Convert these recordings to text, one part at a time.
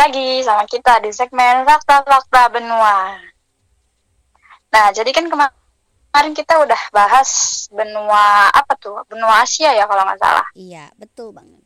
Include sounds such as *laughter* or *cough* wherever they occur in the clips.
Lagi sama kita di segmen Fakta-Fakta Benua. Nah, jadi kan kemarin kita udah bahas benua apa tuh? Benua Asia ya kalau nggak salah. Iya, betul banget.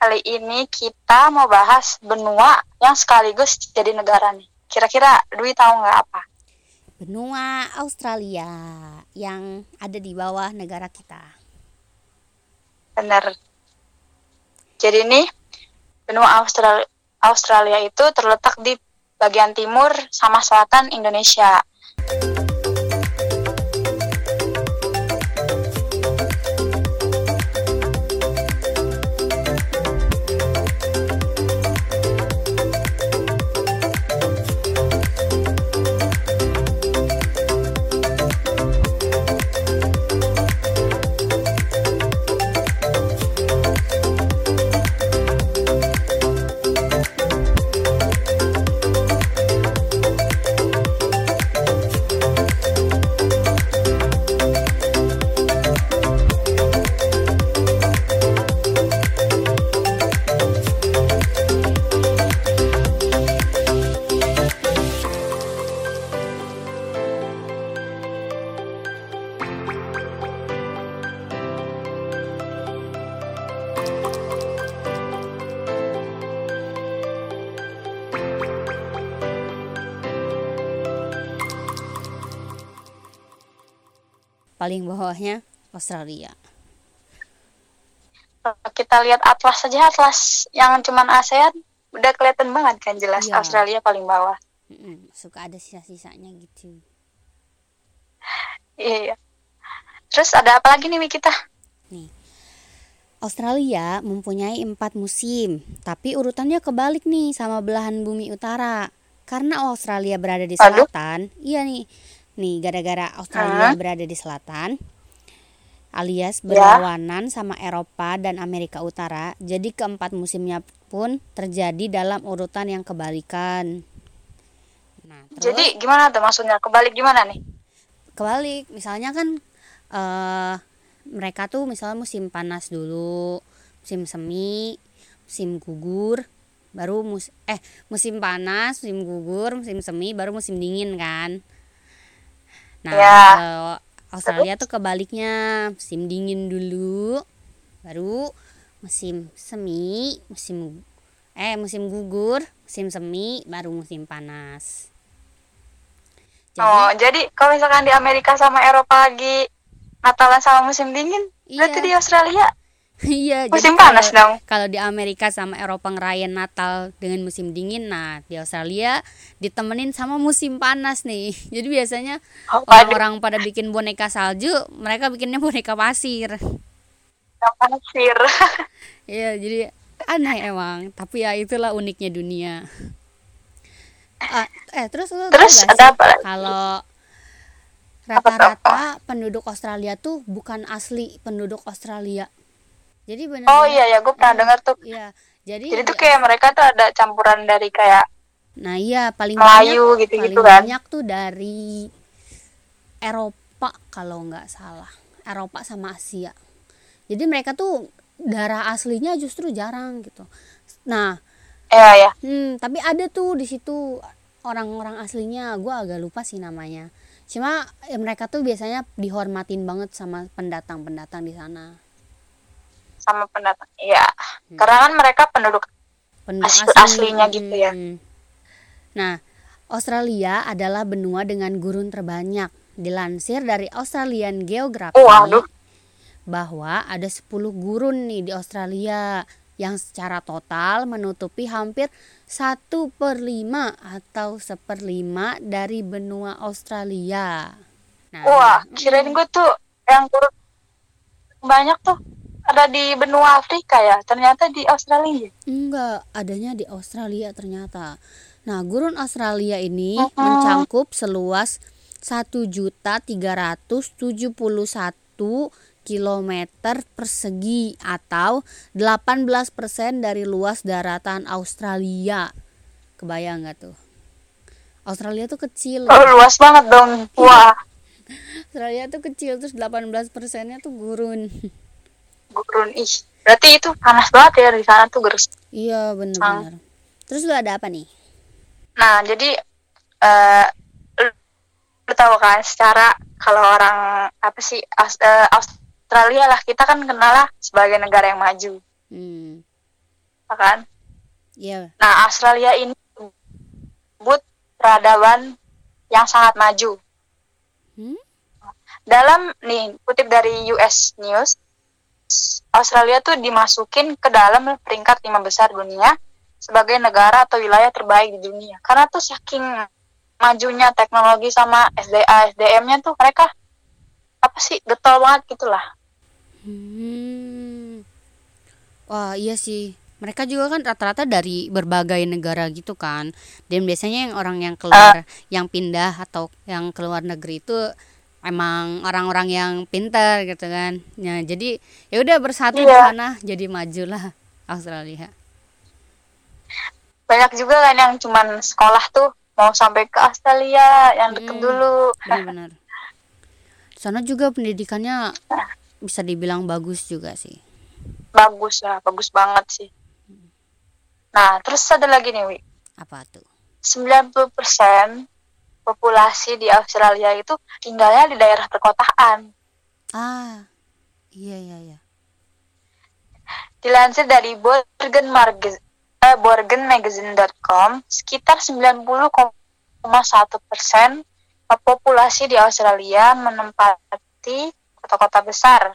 Kali ini kita mau bahas benua yang sekaligus jadi negara nih. Kira-kira Dwi tahu nggak apa? Benua Australia yang ada di bawah negara kita. Bener. Jadi ini benua Australia, Australia itu terletak di bagian timur sama selatan Indonesia. Paling bawahnya Australia. Kita lihat atlas saja atlas yang cuman ASEAN udah kelihatan banget kan jelas Iya. Australia paling bawah. Suka ada sisa-sisanya gitu. Iya. Terus ada apa lagi nih kita? Australia mempunyai empat musim, tapi urutannya kebalik nih sama belahan bumi utara. Karena Australia berada di Aduh. selatan, iya nih, nih gara-gara Australia Hah? berada di selatan, alias Ya. berlawanan sama Eropa dan Amerika Utara, jadi keempat musimnya pun terjadi dalam urutan yang kebalikan. Nah, terus Jadi gimana tuh maksudnya? Kebalik gimana nih? kebalik misalnya kan eh mereka tuh misalnya musim panas dulu musim semi musim gugur baru mus eh musim panas musim gugur musim semi baru musim dingin kan nah Ya. kalau Australia tuh kebaliknya musim dingin dulu baru musim semi musim eh musim gugur musim semi baru musim panas jadi oh, jadi kalau misalkan di Amerika sama Eropa lagi Natalan sama musim dingin, berarti Iya. di Australia *laughs* Iya, musim jadi panas kalau- dong. Kalau di Amerika sama Eropa ngerayain Natal dengan musim dingin, nah di Australia ditemenin sama musim panas nih. *laughs* Jadi biasanya Oh, orang-orang pada bikin boneka salju, mereka bikinnya *laughs* boneka pasir. pasir. Iya, jadi aneh emang. Tapi ya itulah uniknya dunia. Ah, eh terus lu Terus ada apa kalau rata-rata penduduk Australia tuh bukan asli penduduk Australia. Jadi benar Oh iya ya, gue pernah dengar tuh. Iya, jadi Jadi tuh di- kayak mereka tuh ada campuran dari kayak Nah iya paling Melayu banyak gitu-gitu paling kan. banyak tuh dari Eropa kalau nggak salah Eropa sama Asia. Jadi mereka tuh darah aslinya justru jarang gitu. Nah, Iya ya. hmm, tapi ada tuh di situ orang-orang aslinya. Gue agak lupa sih namanya. Cuma ya, mereka tuh biasanya dihormatin banget sama pendatang-pendatang di sana. Sama pendatang. Iya. Hmm. Karena kan mereka penduduk Penduduk Asli- aslinya gitu ya. mm. Nah, Australia adalah benua dengan gurun terbanyak. Dilansir dari Australian Geography Oh, waduh. bahwa ada 10 gurun nih di Australia yang secara total menutupi hampir 1 per 5 atau seperlima dari benua Australia. Nah, Wah, kirain gue tuh yang turun banyak tuh ada di benua Afrika ya. Ternyata di Australia. Enggak, adanya di Australia ternyata. Nah, gurun Australia ini Mhm. mencangkup seluas 1.371 km persegi atau 18% dari luas daratan Australia. Kebayang nggak tuh? Australia tuh kecil. Oh, luas banget dong. Wah, *laughs* Australia tuh kecil terus 18 persennya tuh gurun. Gurun. Ih. berarti itu panas banget ya di sana tuh gerus. Iya bener-bener. Terus lu ada apa nih? Nah jadi eh lu tahu kan secara kalau orang apa sih Aus- eh, Australia lah kita kan kenal lah sebagai negara yang maju. Hmm. Ya kan? Iya. Nah Australia ini disebut peradaban yang sangat maju. Hmm? Dalam nih kutip dari US News Australia tuh dimasukin ke dalam peringkat lima besar dunia sebagai negara atau wilayah terbaik di dunia karena tuh saking majunya teknologi sama SDA SDM-nya tuh mereka apa sih getol banget gitulah Hmm. Wah, iya sih. Mereka juga kan rata-rata dari berbagai negara gitu kan. Dan biasanya yang orang yang keluar, yang pindah atau yang keluar negeri itu emang orang-orang yang pintar gitu kan. Ya, jadi ya udah bersatu di Iya. sana jadi majulah *laughs* Australia. banyak juga kan yang cuman sekolah tuh mau sampai ke Australia yang deket Hmm. dulu Benar-benar. Sana juga pendidikannya bisa dibilang bagus juga sih. bagus ya bagus banget sih nah terus ada lagi nih Wi Apa tuh? 90% populasi di Australia itu tinggalnya di daerah perkotaan. Ah. Iya, iya, iya. Dilansir dari Borgen, Marge- eh, borgenmagazine.com, sekitar 90,1 persen populasi di Australia menempati kota-kota besar.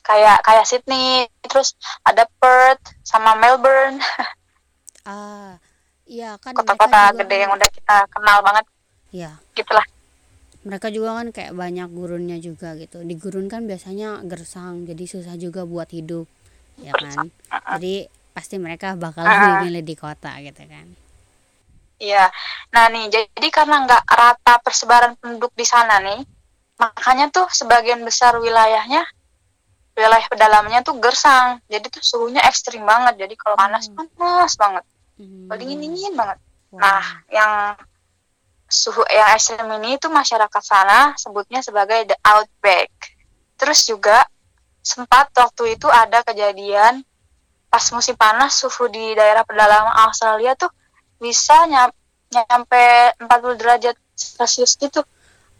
Kayak kayak Sydney, terus ada Perth sama Melbourne, *laughs* Ah. Iya kan kota-kota gede yang udah kita kenal banget Iya. gitulah. mereka juga kan kayak banyak gurunnya juga gitu di gurun kan biasanya gersang jadi susah juga buat hidup ya kan jadi pasti mereka bakal Ah. milih di kota gitu kan Iya. Nah nih, jadi karena nggak rata persebaran penduduk di sana nih, makanya tuh sebagian besar wilayahnya, wilayah pedalamannya tuh gersang. Jadi tuh suhunya ekstrim banget. Jadi kalau panas Hmm. panas banget, Hmm. kalau dingin dingin banget. Nah, yang suhu yang ekstrim ini tuh masyarakat sana sebutnya sebagai the outback. Terus juga sempat waktu itu ada kejadian pas musim panas suhu di daerah pedalaman Australia tuh bisa nyam- nyampe 40 derajat Celcius gitu.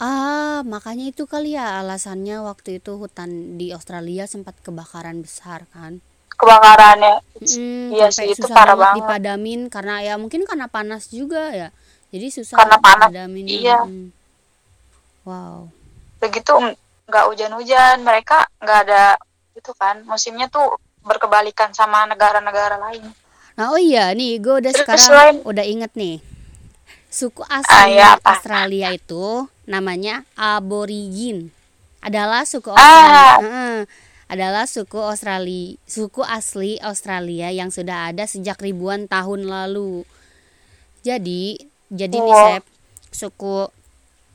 ah makanya itu kali ya alasannya waktu itu hutan di Australia sempat kebakaran besar kan Kebakarannya. Mm, Iya sih, itu parah banget. dipadamin karena ya mungkin karena panas juga ya jadi susah Karena panas, iya. Wow Begitu nggak hujan-hujan, mereka nggak ada itu kan. Musimnya tuh berkebalikan sama negara-negara lain. Nah, oh iya nih, gue udah Terus sekarang selain- udah inget nih. Suku Ah, asli iya, apa? Australia itu namanya Aborigin. Adalah suku Ah. Australia. Heeh. adalah suku Australia, suku asli Australia yang sudah ada sejak ribuan tahun lalu. Jadi, jadi nih Wow. Sep, suku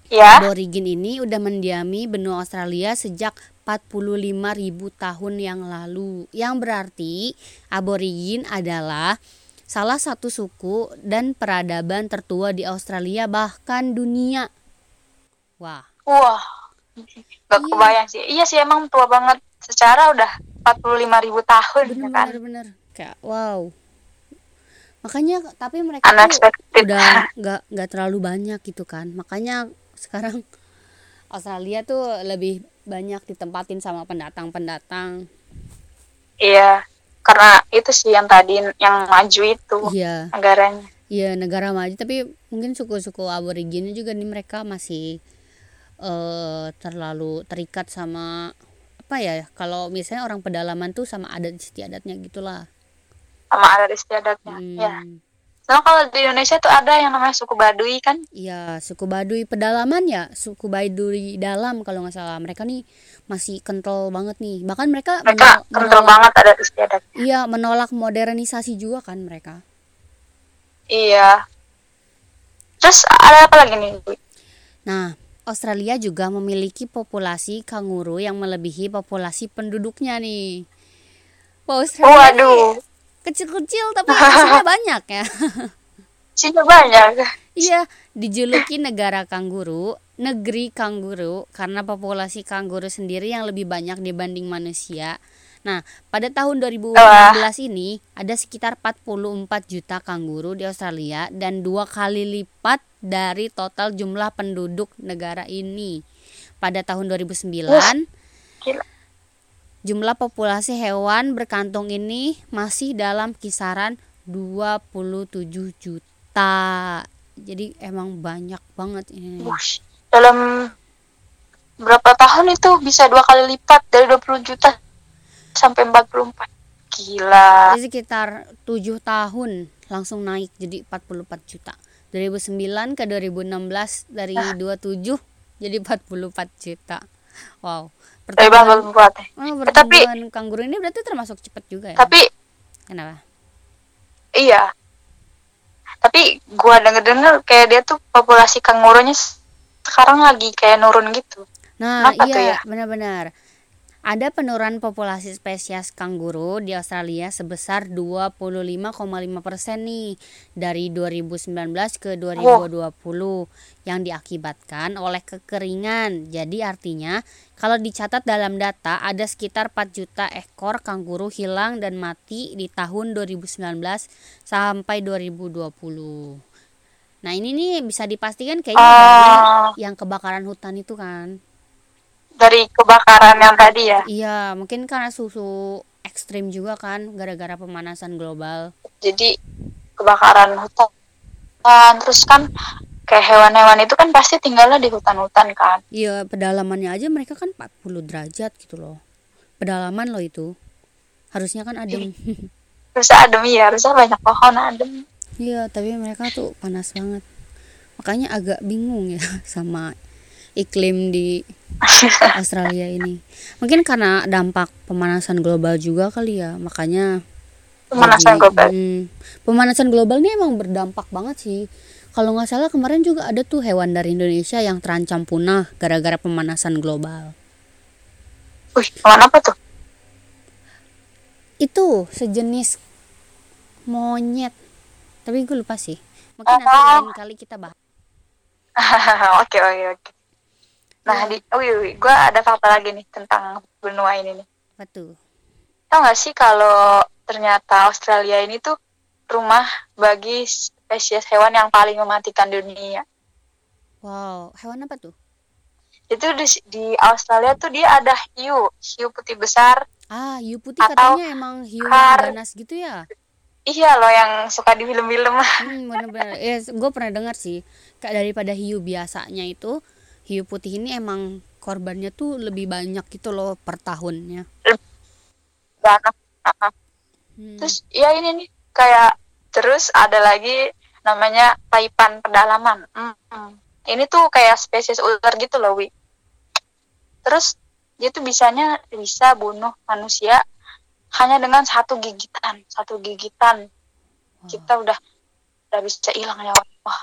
Ya, Aborigin ini udah mendiami benua Australia sejak 45.000 tahun yang lalu. Yang berarti Aborigin adalah salah satu suku dan peradaban tertua di Australia bahkan dunia. Wah, wah, nggak Iya. kebayang sih. Iya sih emang tua banget. Secara udah 45 ribu tahun ya kan. bener-bener bener. Kayak wow. Makanya tapi mereka tuh udah nggak nggak terlalu banyak gitu kan. Makanya sekarang *laughs* Australia tuh lebih banyak ditempatin sama pendatang-pendatang. Iya, karena itu sih yang tadi yang maju itu Iya. negaranya. Iya negara maju tapi mungkin suku-suku aborigin juga nih mereka masih eh terlalu terikat sama apa ya kalau misalnya orang pedalaman tuh sama adat istiadatnya gitulah. Sama adat istiadatnya. Hmm, Ya. Nah kalau di Indonesia tuh ada yang namanya suku Baduy kan? Iya suku Baduy pedalaman ya suku Baduy dalam kalau nggak salah mereka nih masih kental banget nih bahkan mereka Mereka menol- kental menolak banget adat istiadatnya. iya menolak modernisasi juga kan mereka. Iya. Terus ada apa lagi nih? Nah, Australia juga memiliki populasi kanguru yang melebihi populasi penduduknya nih. Wah, Australia Waduh, kecil-kecil tapi isinya *laughs* banyak ya. sini banyak. Iya, dijuluki negara kanguru, negeri kanguru karena populasi kanguru sendiri yang lebih banyak dibanding manusia. Nah, pada tahun 2016 ini ada sekitar 44 juta kanguru di Australia dan dua kali lipat dari total jumlah penduduk negara ini. Pada tahun 2009 Gila. Jumlah populasi hewan berkantung ini masih dalam kisaran 27 juta. Jadi emang banyak banget ini. Dalam berapa tahun itu bisa dua kali lipat dari 20 juta sampai 44. Gila. Jadi sekitar 7 tahun langsung naik jadi 44 juta. 2009 ke 2016 dari 27 jadi 44 juta. Wow. Dari Pertumbuhan, 44. ya. oh, Eh, tapi kanguru ini berarti termasuk cepat juga ya? tapi Kenapa? iya. Tapi gua denger-denger kayak dia tuh populasi kangurunya sekarang lagi kayak nurun gitu. Nah, Kenapa iya, ya? benar-benar. Ada penurunan populasi spesies kanguru di Australia sebesar 25,5% nih dari 2019 ke 2020 yang diakibatkan oleh kekeringan. Jadi artinya kalau dicatat dalam data ada sekitar 4 juta ekor kanguru hilang dan mati di tahun 2019 sampai 2020. Nah, ini nih bisa dipastikan kayaknya Ah. yang kebakaran hutan itu kan. Dari kebakaran yang tadi ya. Iya, mungkin karena susu ekstrim juga kan gara-gara pemanasan global. Jadi kebakaran hutan. Terus kan kayak hewan-hewan itu kan pasti tinggalnya di hutan-hutan kan. Iya, pedalamannya aja mereka kan 40 derajat gitu loh. Pedalaman loh itu. Harusnya kan adem. *laughs* Terus adem ya, harusnya banyak pohon adem. Iya, tapi mereka tuh panas banget. Makanya agak bingung ya *laughs* sama iklim di *laughs* Australia ini. Mungkin karena dampak pemanasan global juga kali ya, makanya Pemanasan jadi- global. Hmm, pemanasan global ini emang berdampak banget sih. Kalau nggak salah kemarin juga ada tuh hewan dari Indonesia yang terancam punah gara-gara pemanasan global. Wih, hewan apa tuh? Itu sejenis monyet. Tapi gue lupa sih. Mungkin nanti Oh. lain kali kita bahas. *laughs* oke, oke, oke. Nah, di, oh iya, iya. gue ada fakta lagi nih tentang benua ini nih. Tuh? Tahu nggak sih kalau ternyata Australia ini tuh rumah bagi spesies hewan yang paling mematikan dunia. Wow, hewan apa tuh? Itu di, di Australia tuh dia ada hiu, hiu putih besar. Ah, hiu putih Atau katanya emang hiu kar- yang ganas gitu ya? Iya loh yang suka di film-film. Hmm, bener-bener. Ya, gue pernah dengar sih. Kayak daripada hiu biasanya itu, hiu putih ini emang korbannya tuh lebih banyak gitu loh per tahunnya. Banget. Hmm. Terus ya ini nih kayak terus ada lagi namanya taipan pedalaman. Mm-mm. Ini tuh kayak spesies ular gitu loh, Wi. Terus dia tuh bisanya bisa bunuh manusia hanya dengan satu gigitan, satu gigitan. Kita udah udah bisa hilang nyawa. Wah,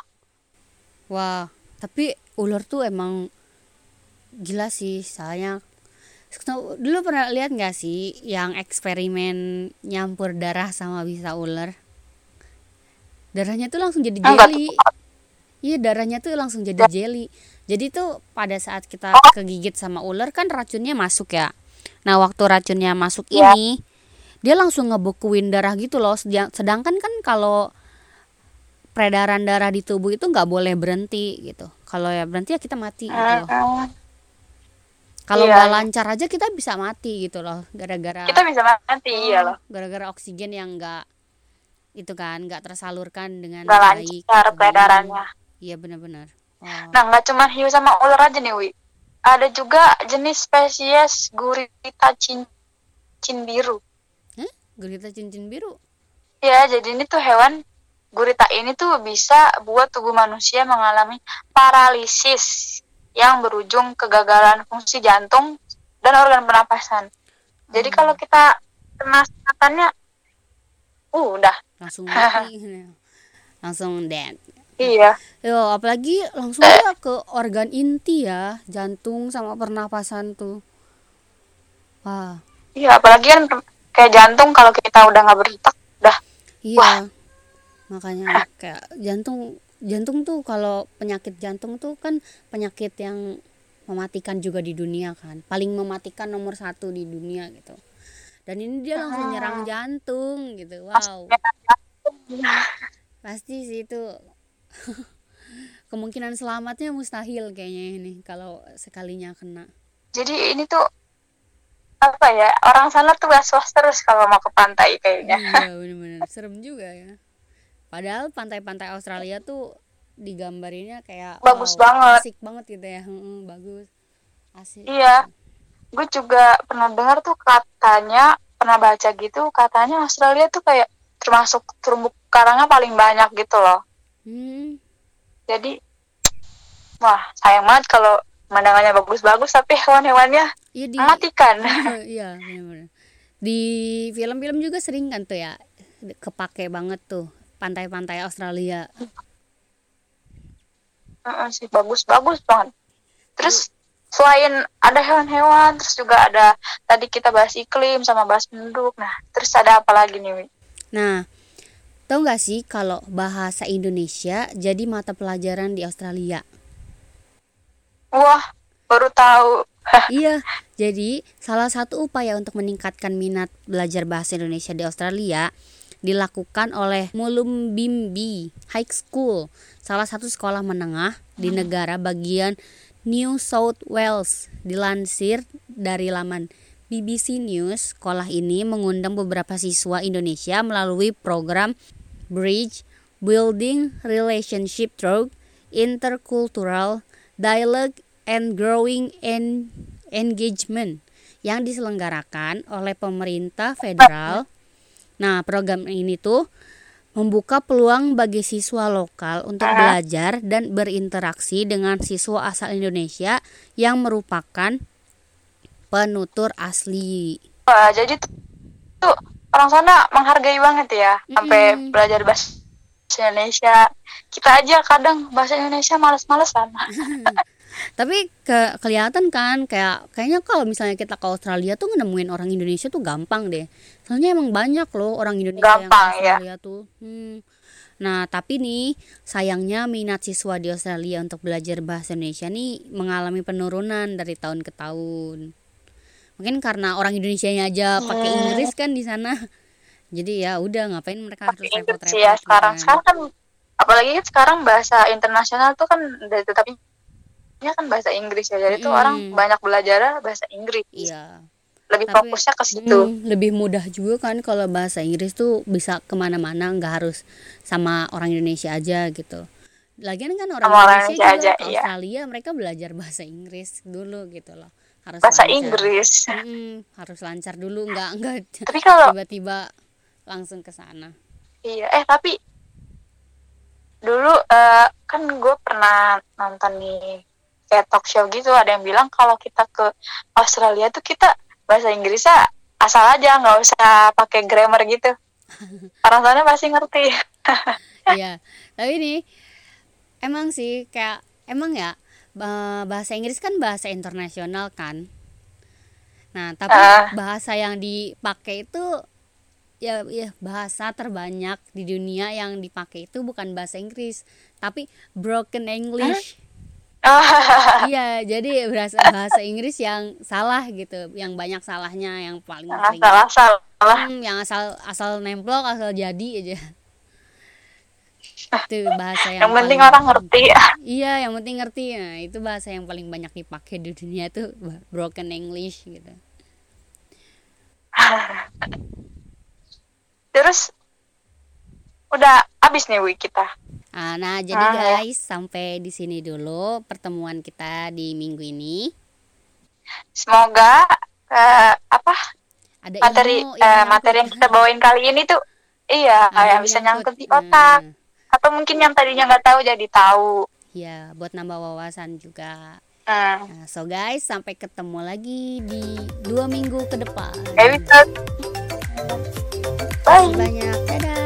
Wah, tapi ular tuh emang gila sih, soalnya dulu pernah lihat nggak sih yang eksperimen nyampur darah sama bisa ular? Darahnya tuh langsung jadi jelly. Iya, darahnya tuh langsung jadi jelly. Jadi tuh pada saat kita kegigit sama ular kan racunnya masuk ya. Nah, waktu racunnya masuk Iya. ini, dia langsung ngebekuin darah gitu loh. Sedang- Sedangkan kan kalau peredaran darah di tubuh itu nggak boleh berhenti gitu. Kalau ya berhenti ya kita mati gitu loh. Mm-mm. Kalau Iya, nggak iya. lancar aja kita bisa mati gitu loh, gara-gara kita bisa mati iya loh. gara-gara oksigen yang nggak itu kan nggak tersalurkan dengan Nggak baik. lancar gitu. peredarannya. Iya benar-benar. Oh. Nah, nggak cuma hiu sama ular aja nih, Wi. Ada juga jenis spesies gurita cincin biru. Hah? Gurita cincin biru. Ya, jadi ini tuh hewan gurita ini tuh bisa buat tubuh manusia mengalami paralisis yang berujung kegagalan fungsi jantung dan organ pernapasan. Jadi Hmm. kalau kita kena seratannya, uh, udah. langsung *laughs* mati. langsung dead. Iya. Yo, apalagi langsung dia ke organ inti ya, jantung sama pernapasan tuh. Wah, Iya, apalagi kan kayak jantung kalau kita udah nggak berdetak, udah iya. Makanya kayak jantung jantung tuh kalau penyakit jantung tuh kan penyakit yang mematikan juga di dunia kan. Paling mematikan nomor satu di dunia gitu. dan ini dia langsung nyerang jantung gitu. Wow. pasti sih itu *laughs* kemungkinan selamatnya mustahil kayaknya ini kalau sekalinya kena. Jadi ini tuh apa ya orang sana tuh was-was terus kalau mau ke pantai kayaknya. Iya bener-bener. Serem juga ya padahal pantai-pantai Australia tuh digambarinnya kayak bagus wow, banget. asik banget gitu ya. Hmm, bagus. Asik. Iya. Gue juga pernah dengar tuh katanya pernah baca gitu katanya Australia tuh kayak termasuk terumbu karangnya paling banyak gitu loh. Hmm. jadi wah sayang banget kalau pemandangannya bagus-bagus tapi hewan-hewannya Iya di mematikan. *laughs* Iya benar-benar di film-film juga sering kan tuh ya kepake banget tuh pantai-pantai Australia. Heeh sih bagus-bagus banget. Terus selain ada hewan-hewan terus juga ada tadi kita bahas iklim sama bahas penduduk. Nah terus ada apa lagi nih Wi? nah tau nggak sih kalau bahasa Indonesia jadi mata pelajaran di Australia? Wah baru tahu. *laughs* Iya jadi salah satu upaya untuk meningkatkan minat belajar bahasa Indonesia di Australia dilakukan oleh Mulumbimbi High School, salah satu sekolah menengah di negara bagian New South Wales. Dilansir dari laman BBC News, sekolah ini mengundang beberapa siswa Indonesia melalui program Bridge Building Relationship Through Intercultural Dialogue and Growing en Engagement yang diselenggarakan oleh pemerintah federal Nah, program ini tuh membuka peluang bagi siswa lokal untuk belajar dan berinteraksi dengan siswa asal Indonesia yang merupakan penutur asli. Wah, jadi tuh, orang sana menghargai banget ya sampai Mm-mm. belajar bahasa Indonesia kita aja kadang bahasa Indonesia males-malesan *laughs* Tapi ke kelihatan kan kayak kayaknya kalau misalnya kita ke Australia tuh nemuin orang Indonesia tuh gampang deh. Soalnya emang banyak loh orang Indonesia yang Gampang, ke ya. Australia tuh. Hmm. Nah, tapi nih sayangnya minat siswa di Australia untuk belajar bahasa Indonesia nih mengalami penurunan dari tahun ke tahun. Mungkin karena orang Indonesianya aja pakai Hmm. Inggris kan di sana. Jadi ya udah ngapain mereka harus repot-repot ya sekarang kan. sekarang kan apalagi sekarang bahasa internasional tuh kan udah tetapi kan bahasa Inggris ya jadi tuh Mm-mm. orang banyak belajar bahasa Inggris Iya. lebih Tapi- fokusnya ke situ Hmm, lebih mudah juga kan kalau bahasa Inggris tuh bisa ke mana-mana nggak harus sama orang Indonesia aja gitu. Lagian kan orang orang Indonesia Indonesia juga aja, iya. Australia mereka belajar bahasa Inggris dulu gitu loh. Harus bahasa lancar. Inggris Mm-mm, harus lancar dulu nggak nggak *laughs* tapi kalau tiba-tiba langsung ke sana. iya eh tapi dulu eh, kan gue pernah nonton nih kayak talk show gitu ada yang bilang kalau kita ke Australia tuh kita bahasa Inggrisnya asal aja nggak usah pakai grammar gitu orang sana pasti ngerti *laughs* Iya. Tapi nih emang sih kayak emang ya ba- bahasa Inggris kan bahasa internasional kan. Nah, tapi Ah. bahasa yang dipakai itu ya ya bahasa terbanyak di dunia yang dipakai itu bukan bahasa Inggris, tapi broken English. *laughs* Iya, jadi bahasa bahasa Inggris yang salah gitu, yang banyak salahnya, yang paling sering. salah salah. Hmm, yang asal asal nemplok asal jadi aja. Itu bahasa yang, yang penting paling- orang ngerti. Iya yang penting ngerti. Nah itu bahasa yang paling banyak dipakai di dunia itu broken English gitu. *laughs* Terus udah habis nih Wi kita Ah, nah jadi Ah, ya. guys sampai di sini dulu pertemuan kita di minggu ini. Semoga eh, apa ada materi ilmu eh, materi yang kita bawain kali ini tuh iya Ada yang bisa nyangkut di otak. Nah, atau mungkin yang tadinya nggak tahu jadi tahu. Ya buat nambah wawasan juga. Nah, so guys sampai ketemu lagi di dua minggu ke depan. Episode bye. banyak. Dadah